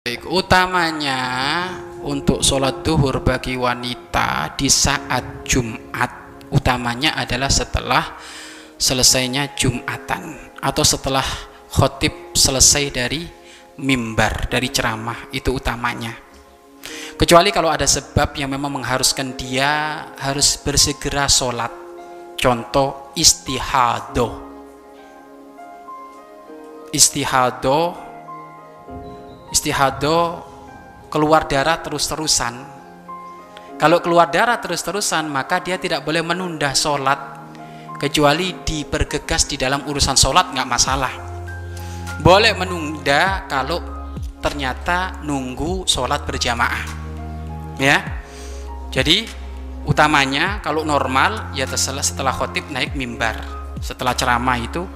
Baik, utamanya untuk sholat duhur bagi wanita di saat Jumat utamanya adalah setelah selesainya Jumatan atau setelah khotib selesai dari mimbar dari ceramah itu utamanya. Kecuali kalau ada sebab yang memang mengharuskan dia harus bersegera sholat. Contoh istihado. Istihado istihado keluar darah terus-terusan. Kalau keluar darah terus-terusan maka dia tidak boleh menunda sholat kecuali dipergegas di dalam urusan sholat nggak masalah. Boleh menunda kalau ternyata nunggu sholat berjamaah ya. Jadi utamanya kalau normal ya setelah setelah khotib naik mimbar. Setelah ceramah itu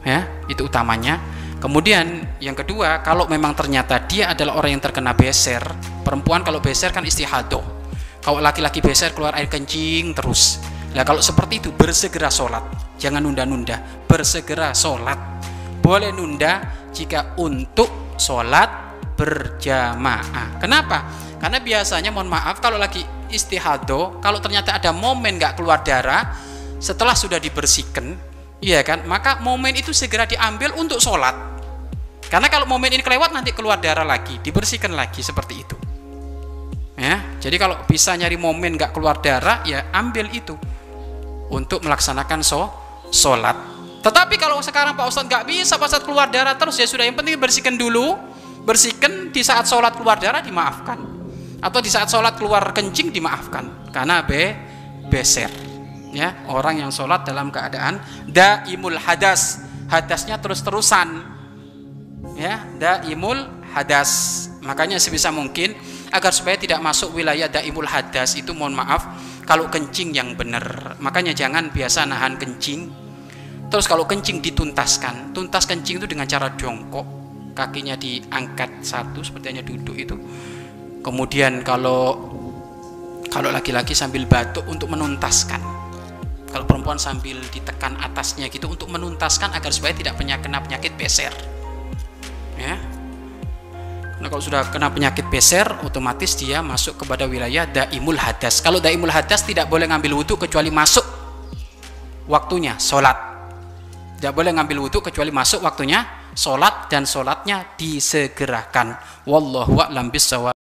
ya itu utamanya Kemudian yang kedua, kalau memang ternyata dia adalah orang yang terkena beser, perempuan kalau beser kan istihado. Kalau laki-laki beser keluar air kencing terus. Nah kalau seperti itu bersegera sholat, jangan nunda-nunda, bersegera sholat. Boleh nunda jika untuk sholat berjamaah. Kenapa? Karena biasanya mohon maaf kalau lagi istihado, kalau ternyata ada momen nggak keluar darah, setelah sudah dibersihkan, Iya kan? Maka momen itu segera diambil untuk sholat. Karena kalau momen ini kelewat nanti keluar darah lagi, dibersihkan lagi seperti itu. Ya, jadi kalau bisa nyari momen nggak keluar darah, ya ambil itu untuk melaksanakan so. Tetapi kalau sekarang Pak Ustadz nggak bisa pas saat keluar darah terus ya sudah yang penting bersihkan dulu, bersihkan di saat sholat keluar darah dimaafkan, atau di saat sholat keluar kencing dimaafkan karena be beser ya orang yang sholat dalam keadaan daimul hadas hadasnya terus-terusan ya daimul hadas. Makanya sebisa mungkin agar supaya tidak masuk wilayah daimul hadas itu mohon maaf kalau kencing yang benar. Makanya jangan biasa nahan kencing. Terus kalau kencing dituntaskan tuntas kencing itu dengan cara jongkok kakinya diangkat satu seperti hanya duduk itu. Kemudian kalau kalau laki-laki sambil batuk untuk menuntaskan. Kalau perempuan sambil ditekan atasnya gitu untuk menuntaskan agar supaya tidak kena penyakit beser Nah kalau sudah kena penyakit beser otomatis dia masuk kepada wilayah daimul hadas. Kalau daimul hadas tidak boleh ngambil wudhu kecuali masuk waktunya sholat. Tidak boleh ngambil wudhu kecuali masuk waktunya sholat dan sholatnya disegerakan. Wallahu a'lam bisawab